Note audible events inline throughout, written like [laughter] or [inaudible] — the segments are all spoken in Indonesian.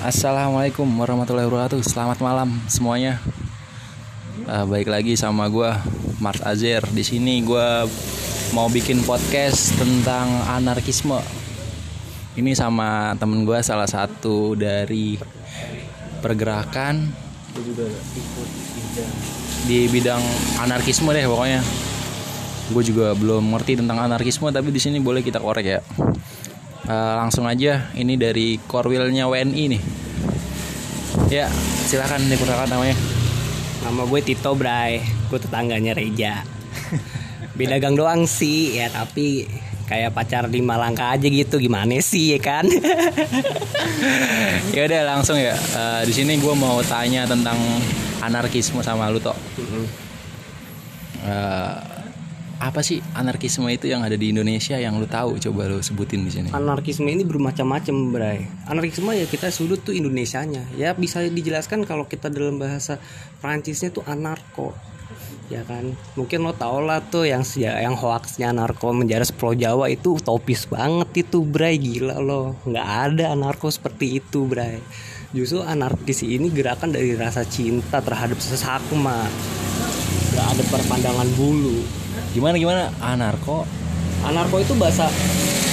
Assalamualaikum warahmatullahi wabarakatuh. Selamat malam semuanya. Uh, baik lagi sama gue Mars Azer. Di sini gue mau bikin podcast tentang anarkisme. Ini sama temen gue salah satu dari pergerakan di bidang anarkisme deh pokoknya. Gue juga belum ngerti tentang anarkisme tapi di sini boleh kita korek ya. Uh, langsung aja. Ini dari korwilnya WNI nih. Ya silakan diperkenalkan namanya. Nama gue Tito Bray. Gue tetangganya Reja. [laughs] Beda gang doang sih ya tapi kayak pacar di Malangka aja gitu. Gimana sih ya kan? [laughs] Ya udah langsung ya. Uh, di sini gue mau tanya tentang anarkisme sama lu toh uh, apa sih anarkisme itu yang ada di Indonesia yang lu tahu? Coba lu sebutin di sini. Anarkisme ini bermacam-macam bray. Anarkisme ya kita sudut tuh Indonesianya. Ya bisa dijelaskan kalau kita dalam bahasa Prancisnya tuh anarko. Ya kan? Mungkin lo tau lah tuh yang ya, yang hoaxnya narko menjara Pulau Jawa itu utopis banget itu bray. Gila lo. Nggak ada anarko seperti itu bray. Justru anarkis ini gerakan dari rasa cinta terhadap sesama nggak ada perpandangan bulu gimana gimana? Anarko? Anarko itu bahasa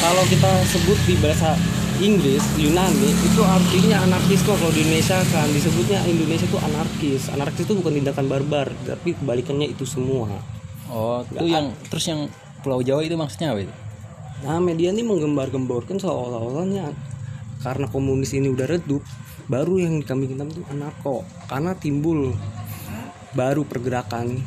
kalau kita sebut di bahasa Inggris Yunani itu artinya anarkisme kalau di Indonesia kan disebutnya Indonesia itu anarkis. Anarkis itu bukan tindakan barbar tapi kebalikannya itu semua. Oh itu yang terus yang Pulau Jawa itu maksudnya apa itu? Nah media ini menggembar-gemborkan seolah-olahnya. Karena komunis ini udah redup baru yang kami kita itu anarko. Karena timbul baru pergerakan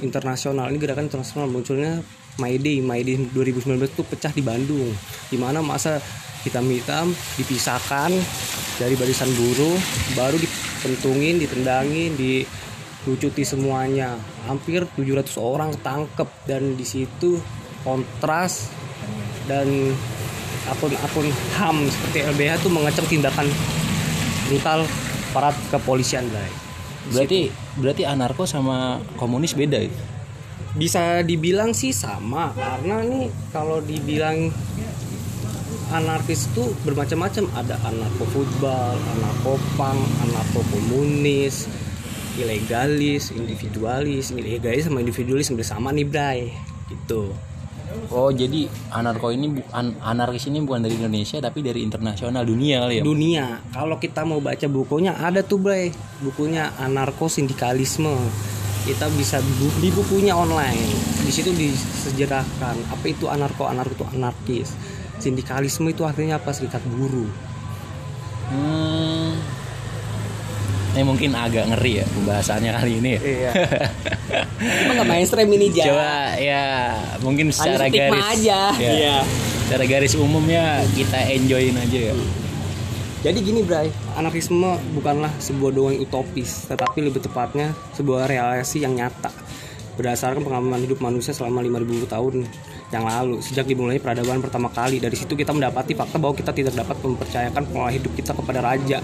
internasional. Ini gerakan internasional munculnya My Day. 2019 itu pecah di Bandung di mana masa hitam-hitam dipisahkan dari barisan buruh baru dipentungin ditendangin dilucuti semuanya. Hampir 700 orang ketangkep dan di situ kontras dan akun-akun HAM seperti LBH itu mengecam tindakan brutal para kepolisian guys berarti berarti anarko sama komunis beda bisa dibilang sih sama karena nih kalau dibilang anarkis itu bermacam-macam. Ada anarko football anarko punk anarko komunis ilegalis individualis. Ilegalis sama individualis bersama nih bray. Gitu Oh jadi anarko ini an anarkis ini bukan dari Indonesia tapi dari internasional dunia kali ya? Dunia. Kalau kita mau baca bukunya ada tuh Bray, bukunya anarko sindikalisme. Kita bisa bu di bukunya online. Di situ disejarahkan apa itu anarko anarko itu anarkis. Sindikalisme itu artinya apa serikat buruh. Hmm, ini mungkin agak ngeri ya pembahasannya kali ini ya. Iya. [laughs] Cuma nggak mainstream ini aja. Coba ya mungkin secara garis aja. Ya, iya. Secara garis umumnya kita enjoyin aja ya. Jadi gini Bray, anarkisme bukanlah sebuah doa yang utopis, tetapi lebih tepatnya sebuah realisasi yang nyata berdasarkan pengalaman hidup manusia selama 5000 tahun yang lalu sejak dimulai peradaban pertama kali dari situ kita mendapati fakta bahwa kita tidak dapat mempercayakan pola hidup kita kepada raja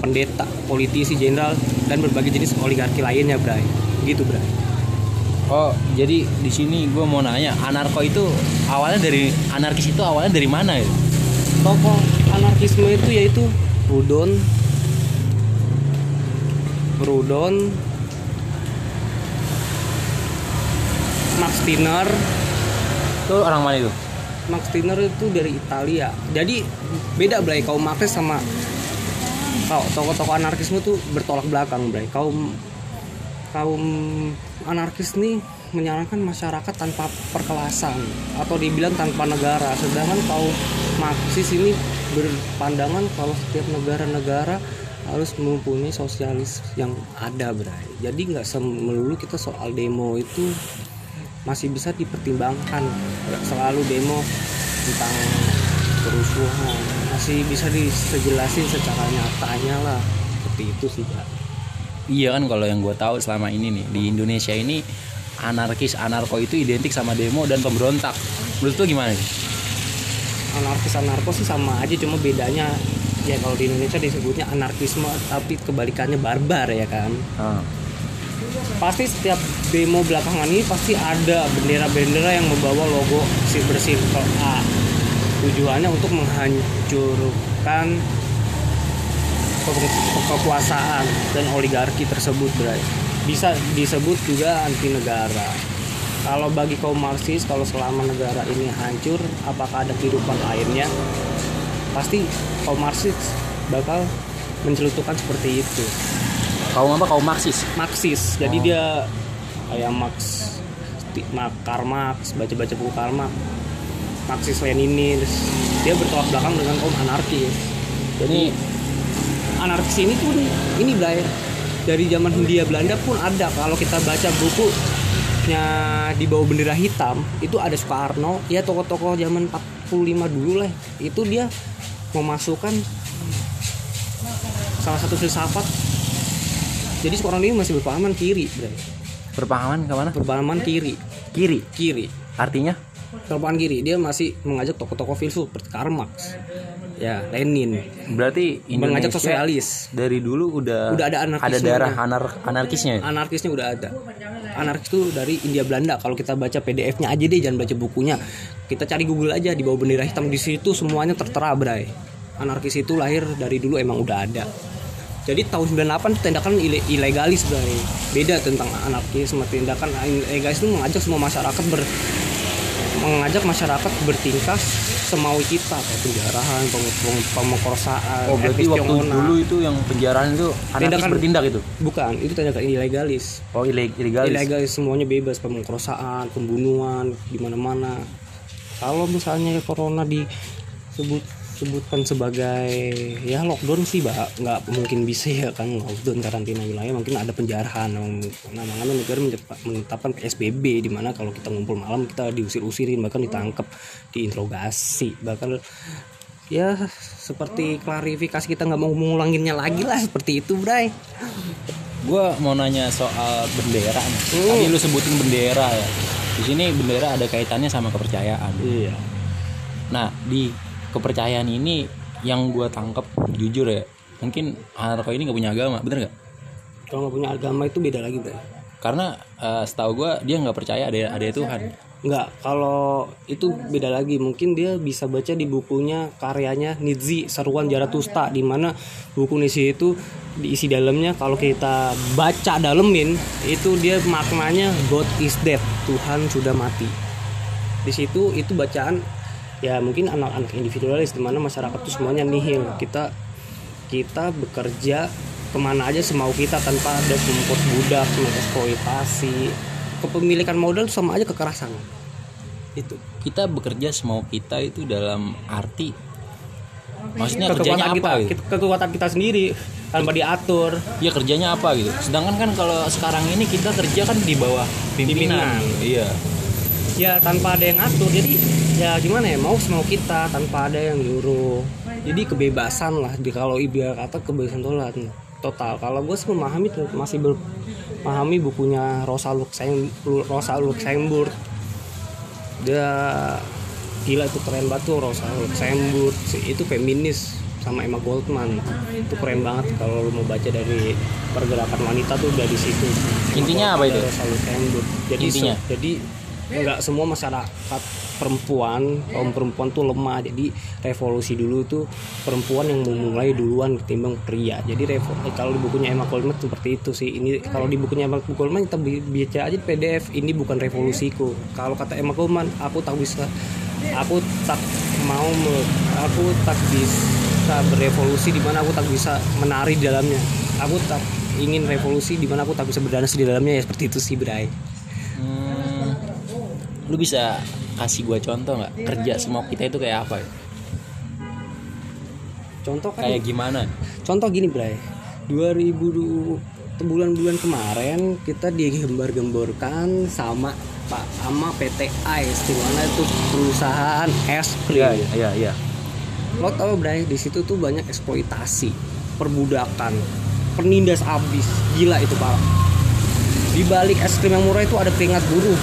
pendeta, politisi, jenderal, dan berbagai jenis oligarki lainnya, Bray. Gitu, Bray. Oh, jadi di sini gue mau nanya, anarko itu awalnya dari anarkis itu awalnya dari mana ya? Tokoh anarkisme itu yaitu Rudon, Rudon, Max Stirner. Itu orang mana itu? Max Stirner itu dari Italia. Jadi beda Bray kaum Marx sama tokoh-tokoh anarkisme tuh bertolak belakang, Bray. Kaum kaum anarkis nih menyarankan masyarakat tanpa perkelasan atau dibilang tanpa negara. Sedangkan kaum Marxis ini berpandangan kalau setiap negara-negara harus mempunyai sosialis yang ada, Bray. Jadi nggak melulu kita soal demo itu masih bisa dipertimbangkan. Selalu demo tentang kerusuhan masih bisa disejelasin secara nyatanya lah seperti itu sih Pak. iya kan kalau yang gue tahu selama ini nih di Indonesia ini anarkis anarko itu identik sama demo dan pemberontak menurut tuh gimana sih anarkis anarko sih sama aja cuma bedanya ya kalau di Indonesia disebutnya anarkisme tapi kebalikannya barbar ya kan hmm. pasti setiap demo belakangan ini pasti ada bendera-bendera yang membawa logo silver circle A tujuannya untuk menghancurkan ke- kekuasaan dan oligarki tersebut Bray bisa disebut juga anti negara kalau bagi kaum Marxis kalau selama negara ini hancur apakah ada kehidupan lainnya pasti kaum Marxis bakal mencelutukan seperti itu Kaum apa? Kaum Marxis. Marxis jadi Oh. dia kayak Marx Karl Marx baca-baca buku Karl Marx Marxis Leninis dia bertolak belakang dengan kaum anarkis jadi anarkis ini pun ini Blay dari zaman Hindia Belanda pun ada kalau kita baca bukunya di bawah bendera hitam itu ada Soekarno ya tokoh-tokoh zaman 45 dulu lah itu dia memasukkan salah satu filsafat jadi Soekarno ini masih berpahaman kiri Bray. Berpahaman ke mana? berpahaman kiri Kiri. kiri Artinya? Berpahaman kiri dia masih mengajak tokoh-tokoh filsuf seperti Karl Marx ya Lenin. Berarti Indonesia mengajak sosialis. dari dulu udah Udah ada anarkisme. ada darah anar anarkisnya. ya? anarkisnya udah ada. Anarkis itu dari India Belanda. Kalau kita baca PDF-nya aja deh jangan baca bukunya. Kita cari Google aja di bawah bendera hitam. Di situ semuanya tertera bray. Anarkis itu lahir dari dulu emang udah ada. Jadi tahun 98 itu tindakan ile- ilegalis bray. Beda tentang anarkis sama tindakan ilegalis itu mengajak semua masyarakat ber mengajak masyarakat bertingkah semaui kita kayak penjarahan, pem- pem- pemerkosaan, Oh berarti waktu dulu itu yang penjaraan itu anarkis Tindakan- bertindak itu. bukan itu tindakan ilegalis Oh ileg- ilegalis. ilegal semuanya bebas pemerkosaan pembunuhan di mana-mana kalau misalnya corona disebut sebutkan sebagai ya lockdown sih mbak nggak mungkin bisa ya kan lockdown karantina wilayah mungkin ada penjarahan namanya negara menetap- menetapkan PSBB di mana kalau kita ngumpul malam kita diusir-usirin bahkan ditangkap diinterogasi bahkan ya seperti klarifikasi kita nggak mau mengulanginnya lagi lah seperti itu bray Gue mau nanya soal bendera. nih. Hmm. Tadi lu sebutin bendera ya. Di sini bendera ada kaitannya sama kepercayaan. iya Nah di kepercayaan ini yang gue tangkap jujur ya, mungkin anarko ini nggak punya agama, bener nggak? kalau nggak punya agama itu beda lagi bray Karena eh, setahu gue dia nggak percaya ada ada Tuhan. Enggak, kalau itu beda lagi. Mungkin dia bisa baca di bukunya karyanya Nietzsche Seruan Jaratusta di mana buku Nietzsche itu diisi dalamnya kalau kita baca dalemin itu dia maknanya God is dead, Tuhan sudah mati. Di situ itu bacaan ya mungkin anak-anak individualis di mana masyarakat itu semuanya nihil. Kita kita bekerja ke mana aja semau kita tanpa ada membuat budak, mengeksploitasi. Kepemilikan modal sama aja kekerasan. Itu. Kita bekerja semau kita itu dalam arti maksudnya kerjanya Kekuatan kita, apa gitu? kekuatan kita sendiri tanpa diatur. Ya kerjanya apa gitu. Sedangkan kan kalau sekarang ini kita kerja kan di bawah pimpinan. Pimpinan. Iya. Ya tanpa ada yang atur. Jadi ya gimana ya mau semau kita tanpa ada yang nyuruh. Jadi kebebasan lah. Di kalau ibarat kata kebebasan total. Total. Kalau gue sih memahami masih memahami bukunya Rosa Luxemburg, Rosa Luxemburg. Dia gila itu keren banget tuh Rosa Luxemburg. Itu feminis sama Emma Goldman. Itu keren banget kalau lu mau baca dari pergerakan wanita tuh udah di situ. Intinya apa itu? Rosa Luxemburg. Jadi Intinya? se- jadi nggak semua masyarakat perempuan kaum perempuan tuh lemah. Jadi revolusi dulu tuh perempuan yang memulai duluan ketimbang pria. Jadi revo- eh, kalau di bukunya Emma Goldman seperti itu sih. Ini kalau di bukunya Emma Goldman kita baca aja PDF ini bukan revolusiku. Kalau kata Emma Goldman aku tak bisa aku tak mau me- aku tak bisa berevolusi di mana aku tak bisa menari di dalamnya. Aku tak ingin revolusi di mana aku tak bisa berdansa di dalamnya. Ya seperti itu sih Bray. Hmm, lu bisa kasih gua contoh nggak kerja semau kita itu kayak apa ya? contoh kan Kayak gimana? contoh gini Bray 2000 bulan-bulan kemarin kita digembar-gemborkan sama Pak sama PT AIS di mana itu perusahaan es krim. Iya iya iya. Lo tau Bray di situ tuh banyak eksploitasi, perbudakan, penindas abis, gila itu Pak. Di balik es krim yang murah itu ada keringat buruh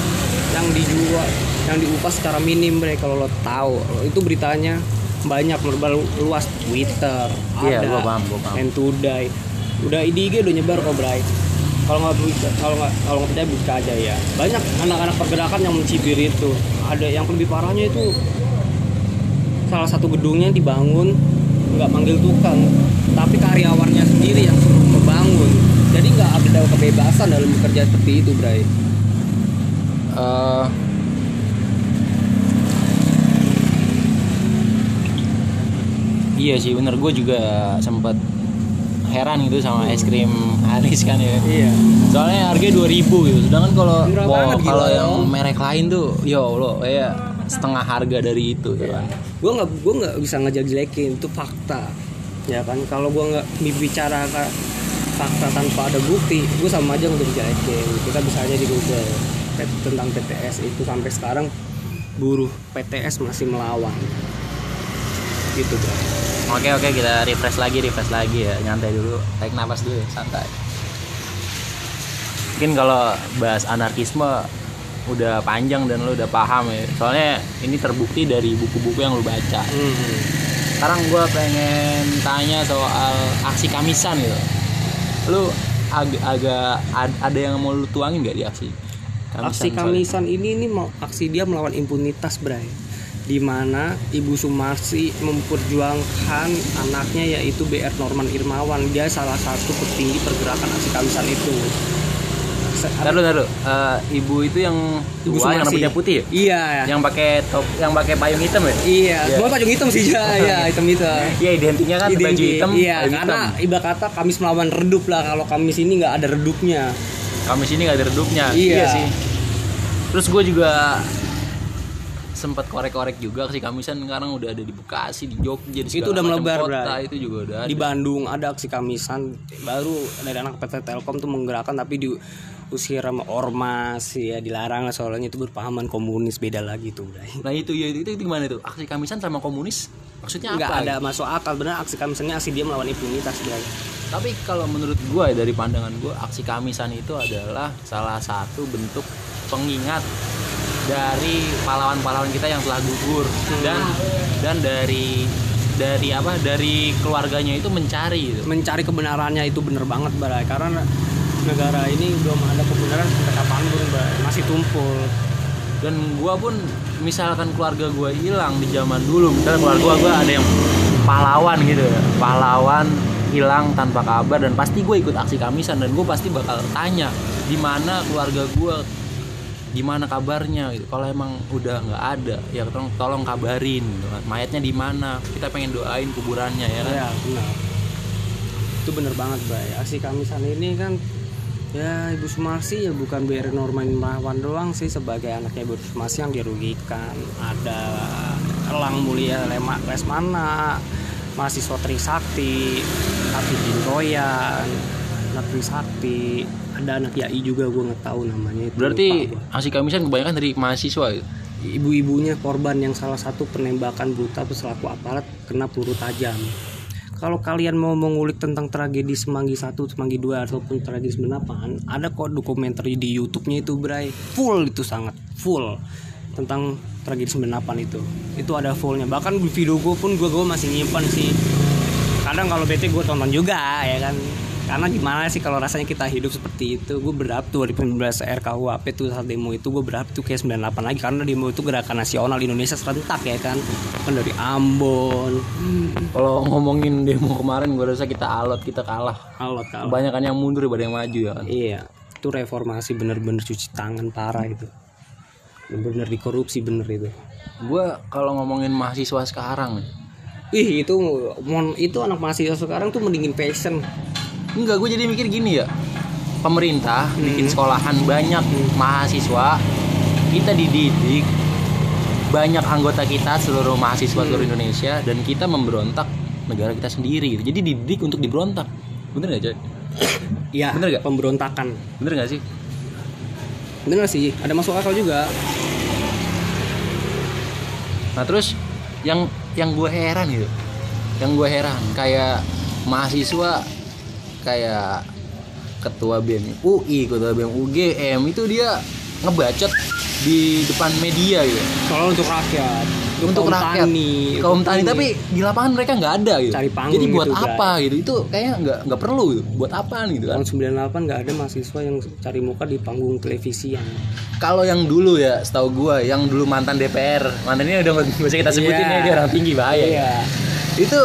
yang dijual, yang diupah secara minim Bray kalau lo tahu. Itu beritanya banyak merubah luas Twitter, Iya, ada gua paham, gua paham. And Today. Udah IDG udah nyebar kok Bray. Kalau nggak bisa- kalau nggak kalau nggak percaya buka aja ya. Banyak anak-anak pergerakan yang mencibir itu. Ada yang lebih parahnya itu salah satu gedungnya dibangun nggak manggil tukang tapi karyawannya kebebasan dalam bekerja seperti itu Bray Eh, iya sih bener. Gue juga sempat heran gitu sama es krim Haris kan ya. Iya. Soalnya harganya 2000 gitu. Sedangkan kalau banget, gila. kalau yang merek lain tuh ya Allah kayak setengah harga dari itu ya kan. Gue nggak gue nggak bisa ngejelekin itu fakta. Ya kan kalau gue nggak bicara fakta tanpa ada bukti gue sama aja untuk dijelekin. Kita bisa aja di Google tentang PTS itu sampai sekarang buruh PTS masih melawan gitu bro Oke oke kita refresh lagi refresh lagi ya nyantai dulu tarik nafas dulu ya santai. Mungkin kalau bahas anarkisme udah panjang dan lu udah paham ya. Soalnya ini terbukti dari buku-buku yang lu baca. Hmm. Sekarang gue pengen tanya soal aksi kamisan gitu. Lu ag- agak ad- ada yang mau lu tuangin gak di aksi? Aksi soalnya? kamisan ini ini mau aksi dia melawan impunitas Bray di mana Ibu Sumarsi memperjuangkan anaknya yaitu BR Norman Irmawan dia salah satu petinggi pergerakan aksi kamisan itu ntar lu. Eh, ibu itu yang Ibu tua yang rambutnya putih ya? iya Yang pakai top, yang pakai payung hitam ya? iya Iya. semua pajung hitam sih ya iya [laughs] hitam hitam Iya identiknya kan baju Identik. hitam, iya baju karena hitam. ibarat kata Kamis melawan redup lah kalau Kamis ini nggak ada redupnya Kamis ini gak ada redupnya. Iya. sih. Terus gue juga sempat korek-korek juga sih Kamisan sekarang udah ada di Bekasi, di Jogja, di Itu udah melebar, kota itu juga udah ada. di Bandung ada aksi kamisan baru dari anak PT Telkom tuh menggerakkan tapi di usir sama ormas ya dilarang lah soalnya itu berpahaman komunis beda lagi tuh Bray. Nah itu ya itu, itu gimana tuh? Aksi Kamisan sama komunis maksudnya nggak apa? ada gitu? masuk akal benar aksi kamisannya aksi dia melawan impunitas Bray. Tapi kalau menurut gue dari pandangan gue aksi Kamisan itu adalah salah satu bentuk pengingat dari pahlawan-pahlawan kita yang telah gugur dan dan dari dari apa dari keluarganya itu mencari gitu. mencari kebenarannya itu bener banget Bray karena negara ini belum ada kebenaran sampai kapan pun Bray masih tumpul. Dan gua pun misalkan keluarga gua hilang di zaman dulu misalnya keluarga gua, gua ada yang pahlawan gitu ya. Pahlawan hilang tanpa kabar dan pasti gue ikut aksi kamisan dan gue pasti bakal tanya di mana keluarga gua? Gimana kabarnya? Gitu. Kalau emang udah nggak ada ya tolong tolong kabarin gitu kan. Mayatnya di mana? Kita pengen doain kuburannya ya ya benar. Itu bener banget Bray aksi kamisan ini kan ya Ibu Sumarsi ya bukan BR Norman Merawan doang sih sebagai anaknya Ibu Sumarsi yang dirugikan. Ada Elang Mulia Lema Lesmana mahasiswa Trisakti Hafidin Royan anak Trisakti. Ada anak YAI juga gue nggak tahu namanya itu berarti aksi kamisan kebanyakan dari mahasiswa gitu ibu-ibunya korban yang salah satu penembakan brutal selaku aparat kena peluru tajam. Kalau kalian mau mengulik tentang tragedi Semanggi 1, Semanggi 2 ataupun tragedi 98, ada kok dokumenter di YouTube-nya itu, Bray. Full itu sangat full tentang tragedi 98 itu. Itu ada fullnya. Bahkan video gue pun gue gue masih nyimpan sih. Kadang kalau bete gue tonton juga ya kan. Karena gimana sih kalau rasanya kita hidup seperti itu? Gue berharap tuh 2019 RKUHP tuh saat demo itu Gue berharap tuh kayak 98 lagi. Karena demo itu gerakan nasional Indonesia serentak ya kan? Kan dari Ambon. Kalau ngomongin demo kemarin gue rasa kita alot kita kalah. Alot kalau kebanyakan yang mundur daripada yang maju ya kan? Iya Itu reformasi bener-bener cuci tangan parah itu. Bener-bener dikorupsi bener itu. Gue kalau ngomongin mahasiswa sekarang Ih itu mon, itu anak mahasiswa sekarang tuh mendingin passion enggak gue jadi mikir gini ya. Pemerintah bikin sekolahan banyak mahasiswa kita dididik banyak anggota kita seluruh mahasiswa seluruh Indonesia dan kita memberontak negara kita sendiri gitu. jadi dididik untuk diberontak. Bener gak coy Iya Bener gak? Pemberontakan. Bener gak sih? Bener sih? Ada masuk akal juga. Nah terus yang yang gue heran gitu, yang gue heran kayak mahasiswa kayak ketua BEM UI, ketua BEM UGM itu dia ngebacot di depan media gitu. Soalnya untuk rakyat untuk kaum rakyat tani, kaum tani ini. tapi di lapangan mereka nggak ada gitu. Cari panggung jadi buat gitu, apa gitu? Itu kayaknya nggak nggak perlu gitu. Buat apaan gitu kan? Tahun 98 nggak ada mahasiswa yang cari muka di panggung televisian. Kalau yang dulu ya setahu gua yang dulu mantan DPR mantannya udah nggak bisa kita sebutin Iya. ya dia orang tinggi bahaya ya. Iya. Itu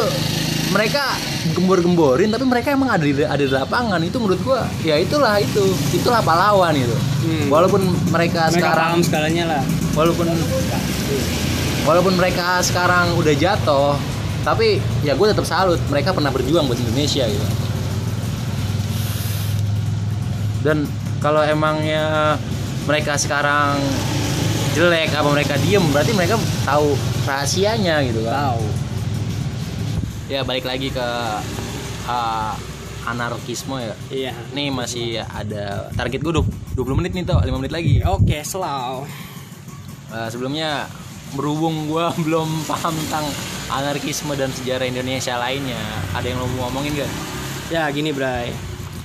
mereka gembor-gemborin tapi mereka emang ada di ada di lapangan. Itu menurut gua ya itulah itu. Itulah pahlawan itu. Hmm. walaupun mereka, mereka sekarang paham skalanya lah. walaupun walaupun mereka sekarang udah jatuh tapi ya gue tetap salut. Mereka pernah berjuang buat Indonesia gitu. Dan kalau emangnya mereka sekarang jelek apa mereka diem berarti mereka tahu rahasianya gitu kan? Tahu ya balik lagi ke uh, anarkisme ya. Iya. Ini masih ada target gue 20 menit nih tuh 5 menit lagi. Oke slow Uh, sebelumnya berhubung gue [laughs] belum paham tentang anarkisme dan sejarah Indonesia lainnya ada yang lo mau ngomongin gak? Ya gini Bray.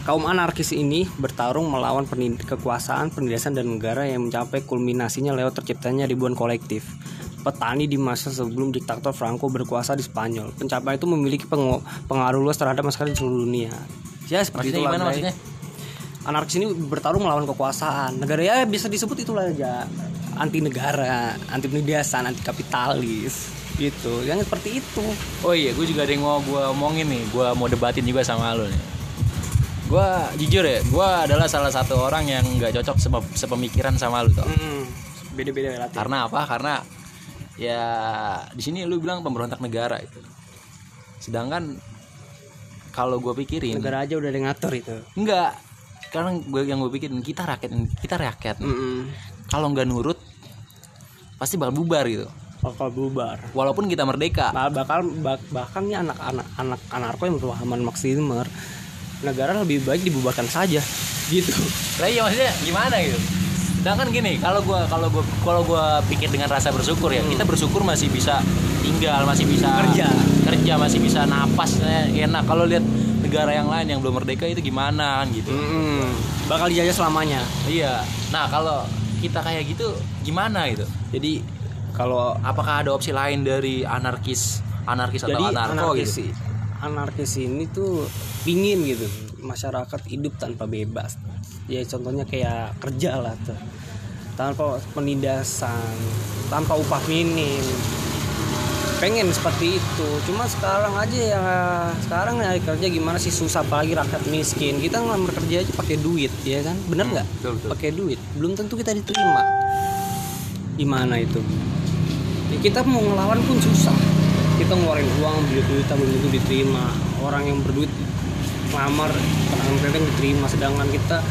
Kaum anarkis ini bertarung melawan kekuasaan, penindasan dan negara yang mencapai kulminasinya lewat terciptanya ribuan kolektif petani di masa sebelum diktator Franco berkuasa di Spanyol. Pencapaian itu memiliki pengaruh luas terhadap masyarakat di seluruh dunia. Ya seperti gimana Bray. maksudnya? Anarkis ini bertarung melawan kekuasaan. Negara ya bisa disebut itulah aja anti negara, anti penindasan, anti kapitalis gitu. Yang seperti itu. Oh iya, gue juga ada yang mau gue omongin nih. Gue mau debatin juga sama lo nih. Gue jujur ya, gue adalah salah satu orang yang nggak cocok sepe- sepemikiran sama lo tuh. Mm, Beda-beda relatif. Karena apa? Karena ya di sini lu bilang pemberontak negara itu. Sedangkan kalau gue pikirin, Negara aja udah ada ngatur itu. enggak. Karena gue yang gue pikirin kita rakyat, kita rakyat. Mm-mm. Kalau nggak nurut, pasti bakal bubar gitu. bakal bubar Walaupun kita merdeka. Bah- bakal bak- bahkan nih anak-anak anak anarko yang berpahaman maksimer negara lebih baik dibubarkan saja gitu Lah iya maksudnya gimana gitu? Sedangkan gini, kalau gua kalau gua kalau gua pikir dengan rasa bersyukur ya, kita bersyukur masih bisa tinggal, masih bisa Kerja. kerja masih bisa napas eh, enak. Kalau lihat negara yang lain yang belum merdeka itu gimana kan gitu. Mm-mm. bakal dijajah selamanya Iya. Nah, kalau kita kayak gitu gimana gitu? jadi kalau Apakah ada opsi lain dari anarkis anarkis atau jadi anarko anarkis gitu? anarkis ini tuh pingin gitu masyarakat hidup tanpa bebas ya contohnya kayak kerja lah tuh. Tanpa penindasan tanpa upah minim. Pengen seperti itu. Cuma sekarang aja ya sekarang nyari kerja gimana sih? Susah apalagi rakyat miskin. Kita ngelamar kerja aja pakai duit ya kan? Bener nggak? betul, betul. pakai duit. Belum tentu kita diterima. Gimana itu? Ya, kita mau ngelawan pun susah. Kita ngeluarin uang beli duit belum tentu diterima. Orang yang berduit ngelamar kerja diterima. Sedangkan kita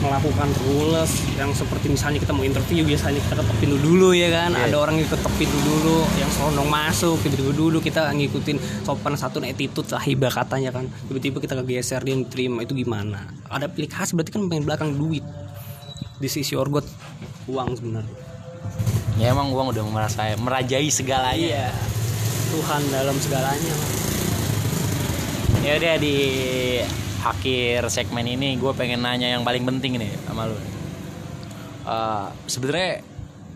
melakukan rules yang seperti misalnya kita mau interview biasanya kita ketok pintu dulu ya kan Iya. ada orang yang ketok pintu dulu yang selonong masuk tiba-tiba dulu kita ngikutin sopan satu attitude lah hibah katanya kan tiba-tiba kita kegeser dia yang diterima itu gimana ada pilih khas berarti kan main belakang duit this is your god uang sebenarnya Ya emang uang udah merasa merajai segalanya. Iya. Tuhan dalam segalanya. Ya udah di akhir segmen ini gue pengen nanya yang paling penting nih sama lu. Eh, Sebenarnya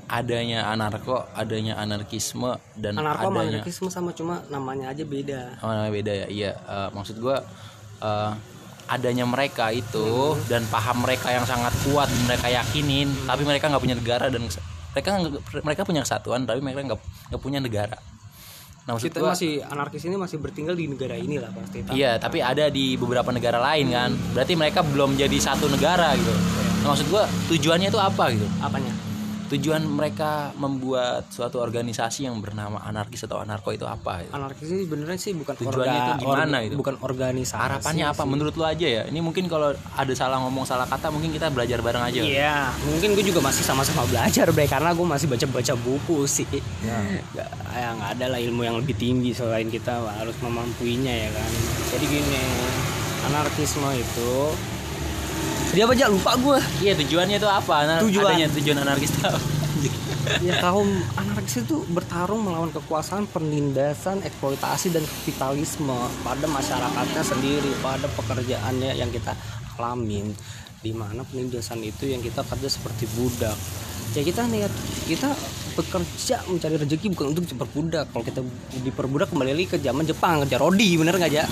adanya anarko, adanya anarkisme dan Anarko adanya anarkisme sama cuma namanya aja beda. oh, namanya beda ya. Iya, eh, maksud gue eh, adanya mereka itu dan paham mereka yang sangat kuat mereka yakinin, tapi mereka nggak punya negara dan mereka mereka punya kesatuan tapi mereka nggak nggak punya negara. Nah, Kita gua- masih anarkis ini masih bertinggal di negara ini lah pasti. Iya, tapi ada di beberapa negara lain kan. Berarti mereka belum jadi satu negara gitu. Nah, maksud gua tujuannya itu apa gitu? Apanya? Tujuan mereka membuat suatu organisasi yang bernama anarkis atau anarko itu apa? Gitu? Anarkis ini beneran sih bukan Tujuannya itu gimana orga- itu? Bukan organisasi. Harapannya apa? sih. Menurut lu aja ya. Ini mungkin kalau ada salah ngomong salah kata mungkin kita belajar bareng aja. Iya, mungkin gue juga masih sama-sama belajar, Bre, karena gue masih baca-baca buku sih. Nggak, ya nggak ada lah ilmu yang lebih tinggi selain kita harus memampuinya ya kan. Jadi gini, anarkisme itu dia aja lupa gue. Iya, tujuannya itu apa? Nah, Tujuan. Adanya tujuan anarkis itu ya kaum anarkis itu bertarung melawan kekuasaan penindasan eksploitasi dan kapitalisme pada masyarakatnya sendiri pada pekerjaannya yang kita alamin di mana penindasan itu yang kita kerja seperti budak ya kita niat kita bekerja mencari rezeki bukan untuk diperbudak kalau kita diperbudak kembali lagi ke zaman Jepang kerja rodi bener nggak ya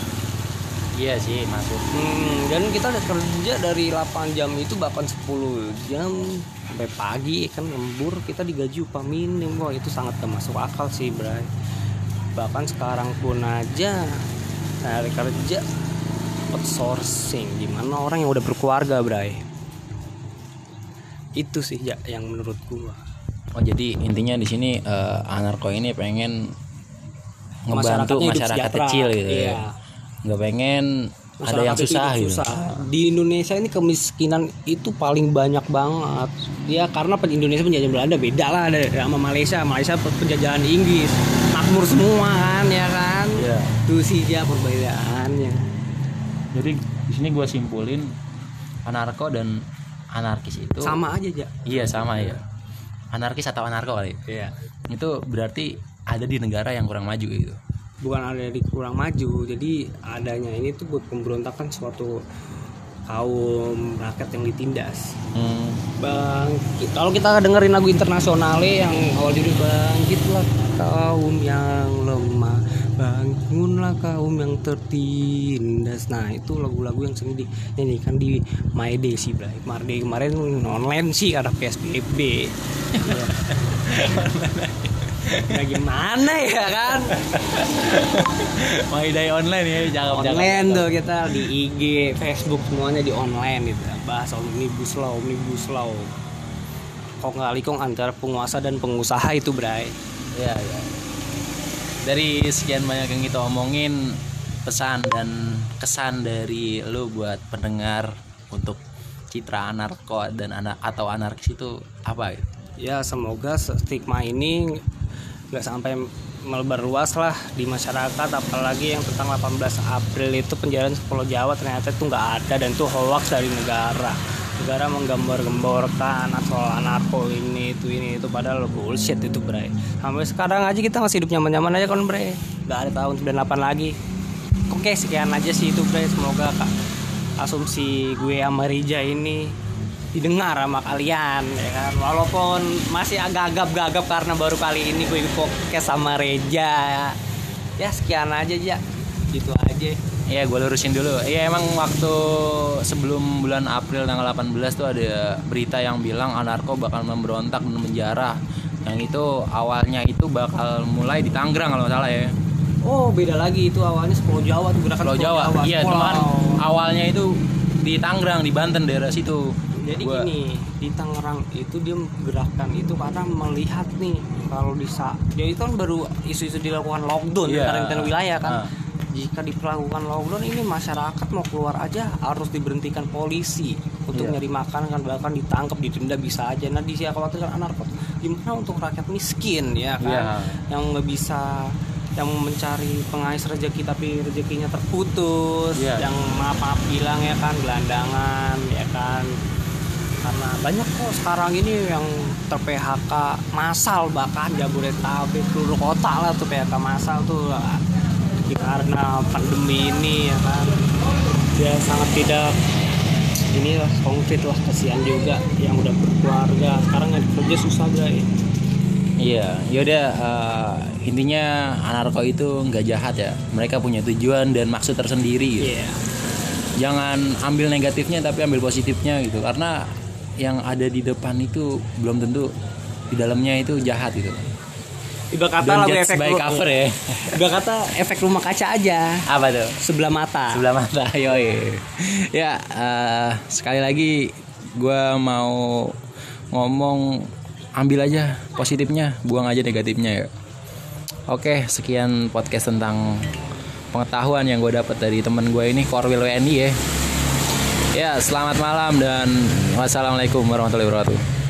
iya sih, masuk. Hmm, dan kita udah kerja dari 8 jam itu bahkan 10 jam. Sampai pagi kan lembur kita digaji upah minim. Wah itu sangat gak masuk akal sih Bray. Bahkan sekarang pun aja cari kerja outsourcing. Gimana orang yang udah berkeluarga bray? Itu sih ya yang menurut gua. Oh jadi intinya di sini eh, anarko ini pengen ngebantu masyarakat kecil gitu Iya. ya. Nggak pengen ada Masyarakat yang susah gitu. susah. di Indonesia ini kemiskinan itu paling banyak banget ya karena Indonesia penjajahan Belanda beda lah ada sama Malaysia Malaysia pe- penjajahan Inggris makmur semua kan ya kan Iya. itu sih ya perbedaannya Jadi di sini gue simpulin anarko dan anarkis itu sama aja aja Iya sama ya. Anarkis atau anarko kali. Iya. Itu berarti ada di negara yang kurang maju gitu. Bukan ada di kurang maju. Jadi adanya ini tuh buat pemberontakan suatu kaum rakyat yang ditindas. Hmm. bang kalau kita dengerin lagu internasionalnya yang awal judul bangkitlah kaum yang lemah bangunlah kaum yang tertindas. Nah itu lagu-lagu yang sering dinyanyikan di My Day sih Bray kemarin online sih ada PSBB [laughs] ya [laughs] gimana ya kan? My Day online ya, jangan online tuh kita di IG Facebook semuanya di online gitu. Bahas omnibus law omnibus law. Kok nggak likong antara penguasa dan pengusaha itu Bray. Iya, iya. Dari sekian banyak yang kita omongin pesan dan kesan dari lu buat pendengar untuk citra anarko dan anak atau anarkis itu apa? Gitu? ya semoga stigma ini nggak sampai melebar luas lah di masyarakat apalagi yang tentang 18 April itu penjarahan Pulau Jawa ternyata itu nggak ada dan itu hoax dari negara. Negara menggambar-gemborkan soal anarko ini itu ini itu padahal bullshit itu bre. Sampai sekarang aja kita masih hidup nyaman-nyaman aja kan bre. Nggak ada tahun 98 lagi. Oke sekian aja sih itu bre. Semoga kak asumsi gue sama Rija ini didengar sama kalian ya kan? Walaupun masih agak gagap-gagap karena baru kali ini gue podcast sama Reja. Ya sekian aja ya gitu aja. Iya gue lurusin dulu. Iya emang waktu sebelum bulan April tanggal 18 tuh ada berita yang bilang anarko bakal memberontak dan menjarah. Yang itu awalnya itu bakal mulai di Tangerang kalau salah ya. Oh beda lagi. Itu awalnya Pulau Jawa tuh gerakan Pulau Jawa. Iya Pulau. cuman awalnya itu di Tangerang di Banten daerah situ jadi Gua- gini di Tangerang itu dia gerakan itu karena melihat nih kalau di sa ya itu kan baru isu-isu dilakukan lockdown Iya. karantina wilayah kan Ah. jika diperlakukan lockdown ini masyarakat mau keluar aja harus diberhentikan polisi untuk Iya. nyari makan kan bahkan ditangkap ditunda bisa aja nah di siapa waktu kan anarko gimana untuk rakyat miskin ya kan Iya. yang nggak bisa yang mencari pengais rezeki tapi rezekinya terputus Iya. yang maaf maaf bilang ya kan gelandangan ya kan karena banyak kok sekarang ini yang ter PHK massal bahkan Jabodetabek seluruh kota lah tuh PHK massal tuh lah. karena pandemi ini ya kan dia sangat tidak ini lah konkret lah kasihan juga yang udah berkeluarga sekarang nggak kerja susah bray Iya, yaudah eh, intinya anarko itu nggak jahat ya. Mereka punya tujuan dan maksud tersendiri. Gitu. iya Jangan ambil negatifnya tapi ambil positifnya gitu. Karena yang ada di depan itu belum tentu di dalamnya itu jahat gitu. ibarat kata lagu efek by cover ya. [laughs] ibarat kata efek rumah kaca aja Apa tuh? sebelah mata Sebelah mata, [laughs] yoi. Ya, eh, sekali lagi gue mau ngomong ambil aja positifnya, buang aja negatifnya ya. Oke, sekian podcast tentang pengetahuan yang gue dapat dari temen gue ini Korwil WNI ya. Ya, selamat malam dan wassalamualaikum warahmatullahi wabarakatuh.